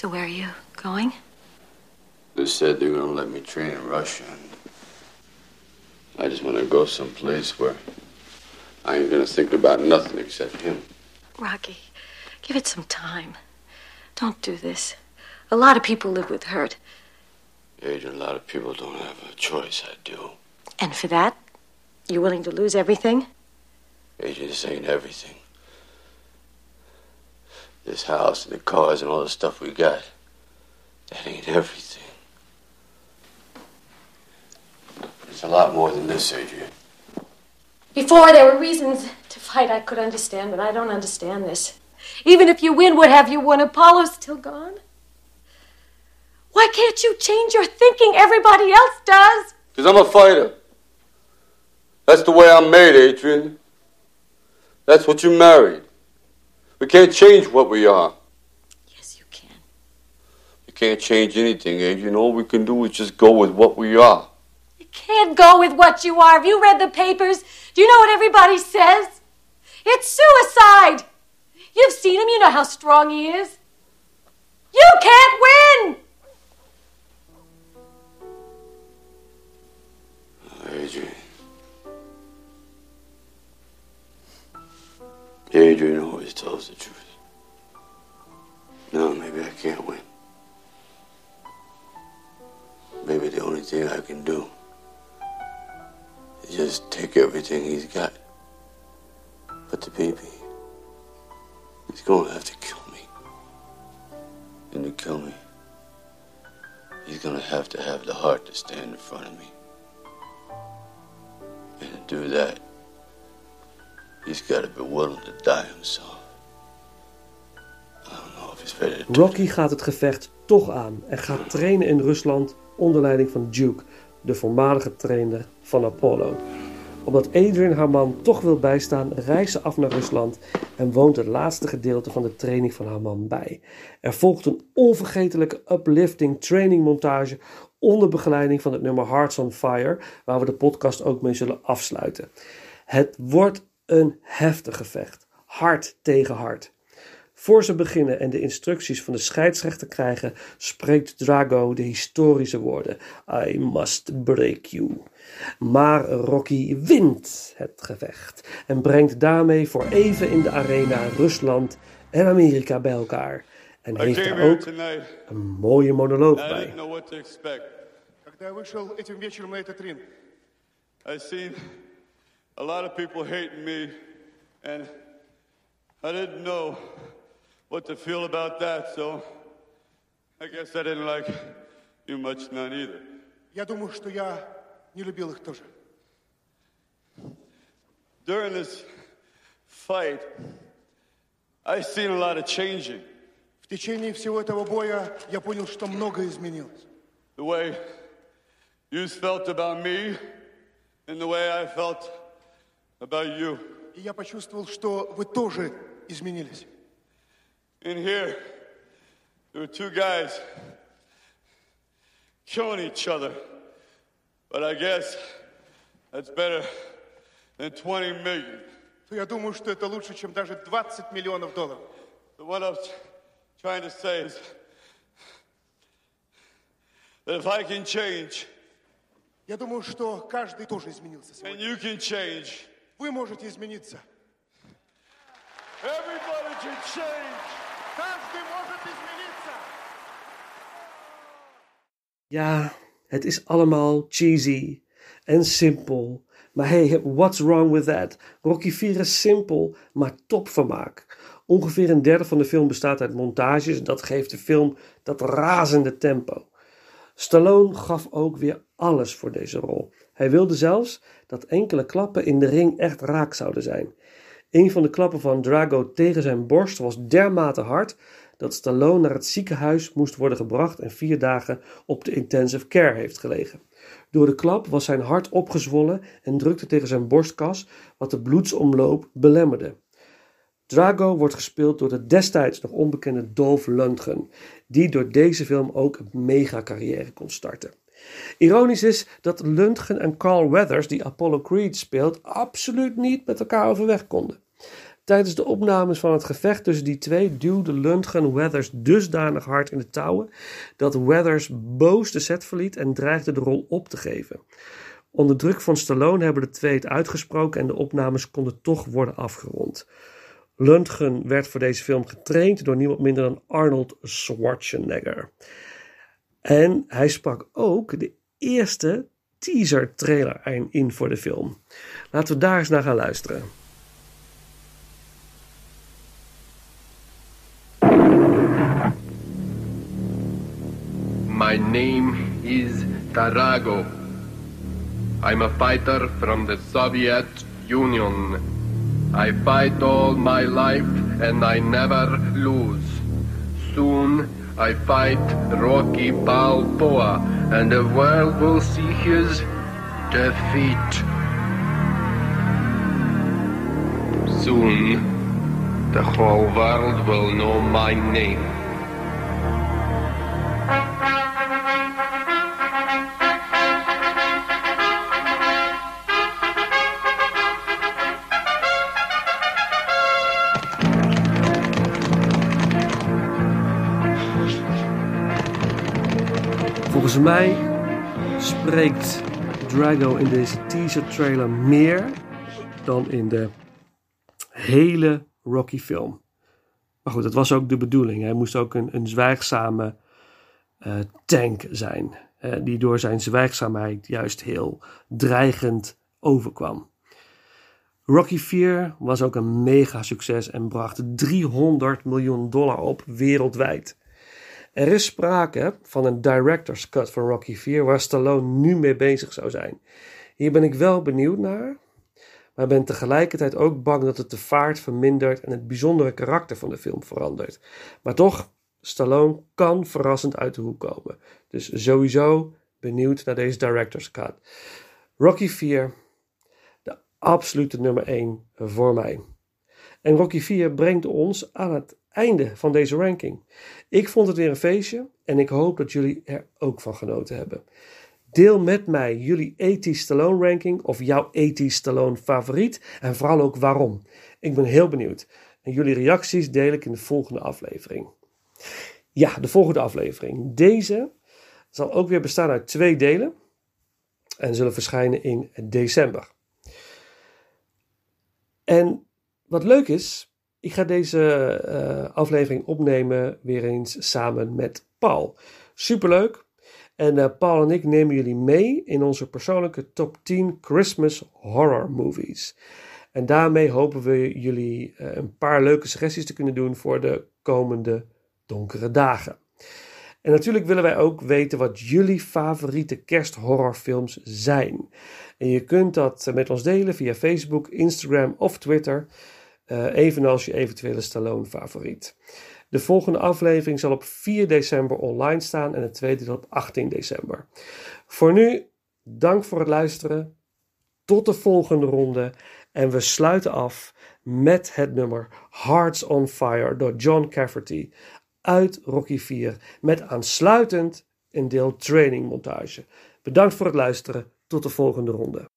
So where are you going? They said they're gonna let me train in Russia. And I just wanna go someplace where I ain't gonna think about nothing except him. Rocky, give it some time. Don't do this. A lot of people live with hurt. Agent, a lot of people don't have a choice. I do. And for that, you're willing to lose everything? Agent, this ain't everything. This house and the cars and all the stuff we got, that ain't everything. It's a lot more than this, Adrian. Before, there were reasons to fight I could understand, but I don't understand this. Even if you win, what have you won? Apollo's still gone? Why can't you change your thinking? Everybody else does. Because I'm a fighter. That's the way I'm made, Adrian. That's what you married. We can't change what we are. Yes, you can. You can't change anything, Adrian. All we can do is just go with what we are. You can't go with what you are. Have you read the papers? Do you know what everybody says? It's suicide. You've seen him. You know how strong he is. You can't win. Adrian. Adrian always tells the truth. No, maybe I can't win. Maybe the only thing I can do is just take everything he's got. But the baby, he's gonna have to kill me. And to kill me, he's gonna have to have the heart to stand in front of me. And to do that, he's gotta be willing to die to Rocky gaat het gevecht toch aan en gaat trainen in Rusland onder leiding van Duke, de voormalige trainer van Apollo. Omdat Adrian haar man toch wil bijstaan, reist ze af naar Rusland en woont het laatste gedeelte van de training van haar man bij. Er volgt een onvergetelijke uplifting trainingmontage onder begeleiding van het nummer Hearts on Fire, waar we de podcast ook mee zullen afsluiten. Het wordt een heftig gevecht, hard tegen hard. Voor ze beginnen en de instructies van de scheidsrechter krijgen, spreekt Drago de historische woorden: I must break you. Maar Rocky wint het gevecht en brengt daarmee voor even in de arena Rusland en Amerika bij elkaar. En I heeft came er here ook tonight. een mooie monoloog I bij. didn't know what to expect. Когда я вышел этим вечером на этот ринг, I seen a lot of people hating me, and I didn't know what to feel about that, so I guess I didn't like you much none either. я думаю, что я не любил их тоже. During this fight, I seen a lot of changing. В течение всего этого боя я понял, что многое изменилось. The way you felt about me, and the way I felt about you. И я почувствовал, что вы тоже изменились. In here, there were two guys killing each other. But I guess that's better than 20 million. То я думаю, что это лучше, чем даже 20 миллионов долларов. So what I was trying to say is that if I can change, Я думаю, что каждый тоже изменился and сегодня. you can change, Вы можете измениться. everybody can change. Каждый может измениться. Ja, Het is allemaal cheesy en simpel. Maar hey, what's wrong with that? Rocky 4 is simpel, maar topvermaak. Ongeveer een derde van de film bestaat uit montages en dat geeft de film dat razende tempo. Stallone gaf ook weer alles voor deze rol. Hij wilde zelfs dat enkele klappen in de ring echt raak zouden zijn. Een van de klappen van Drago tegen zijn borst was dermate hard dat Stallone naar het ziekenhuis moest worden gebracht en vier dagen op de intensive care heeft gelegen. Door de klap was zijn hart opgezwollen en drukte tegen zijn borstkas, wat de bloedsomloop belemmerde. Drago wordt gespeeld door de destijds nog onbekende Dolph Lundgren, die door deze film ook een mega-carrière kon starten. Ironisch is dat Lundgren en Carl Weathers, die Apollo Creed speelt, absoluut niet met elkaar overweg konden. Tijdens de opnames van het gevecht tussen die twee duwde Lundgren Weathers dusdanig hard in de touwen dat Weathers boos de set verliet en dreigde de rol op te geven. Onder druk van Stallone hebben de twee het uitgesproken en de opnames konden toch worden afgerond. Lundgren werd voor deze film getraind door niemand minder dan Arnold Schwarzenegger. En hij sprak ook de eerste teaser trailer in voor de film. Laten we daar eens naar gaan luisteren. My name is Tarago. I'm a fighter from the Soviet Union. I fight all my life and I never lose. Soon I fight Rocky Balboa and the world will see his defeat. Soon the whole world will know my name. Volgens mij spreekt Drago in deze teaser trailer meer dan in de hele Rocky film. Maar goed, dat was ook de bedoeling. Hij moest ook een, een zwijgzame eh, tank zijn. die door zijn zwijgzaamheid juist heel dreigend overkwam. Rocky 4 was ook een mega succes en bracht 300 miljoen dollar op wereldwijd. Er is sprake van een director's cut van Rocky 4 waar Stallone nu mee bezig zou zijn. Hier ben ik wel benieuwd naar, maar ben tegelijkertijd ook bang dat het de vaart vermindert en het bijzondere karakter van de film verandert. Maar toch, Stallone kan verrassend uit de hoek komen. Dus sowieso benieuwd naar deze director's cut. Rocky 4, de absolute nummer 1 voor mij. En Rocky 4 brengt ons aan het einde van deze ranking. Ik vond het weer een feestje en ik hoop dat jullie er ook van genoten hebben. Deel met mij jullie 80 Stallone ranking of jouw 80 Stallone favoriet en vooral ook waarom. Ik ben heel benieuwd. En jullie reacties deel ik in de volgende aflevering. Ja, de volgende aflevering. Deze zal ook weer bestaan uit twee delen en zullen verschijnen in december. En wat leuk is, ik ga deze eh, aflevering opnemen weer eens samen met Paul. Superleuk. En eh, Paul en ik nemen jullie mee in onze persoonlijke top 10 Christmas horror movies. En daarmee hopen we jullie eh, een paar leuke suggesties te kunnen doen voor de komende donkere dagen. En natuurlijk willen wij ook weten wat jullie favoriete kersthorrorfilms zijn. En je kunt dat met ons delen via Facebook, Instagram of Twitter. Uh, evenals je eventuele Stallone favoriet. De volgende aflevering zal op 4 december online staan en de tweede op 18 december. Voor nu, dank voor het luisteren. Tot de volgende ronde. En we sluiten af met het nummer Hearts on Fire door John Cafferty uit Rocky 4. Met aansluitend een deel trainingmontage. Bedankt voor het luisteren. Tot de volgende ronde.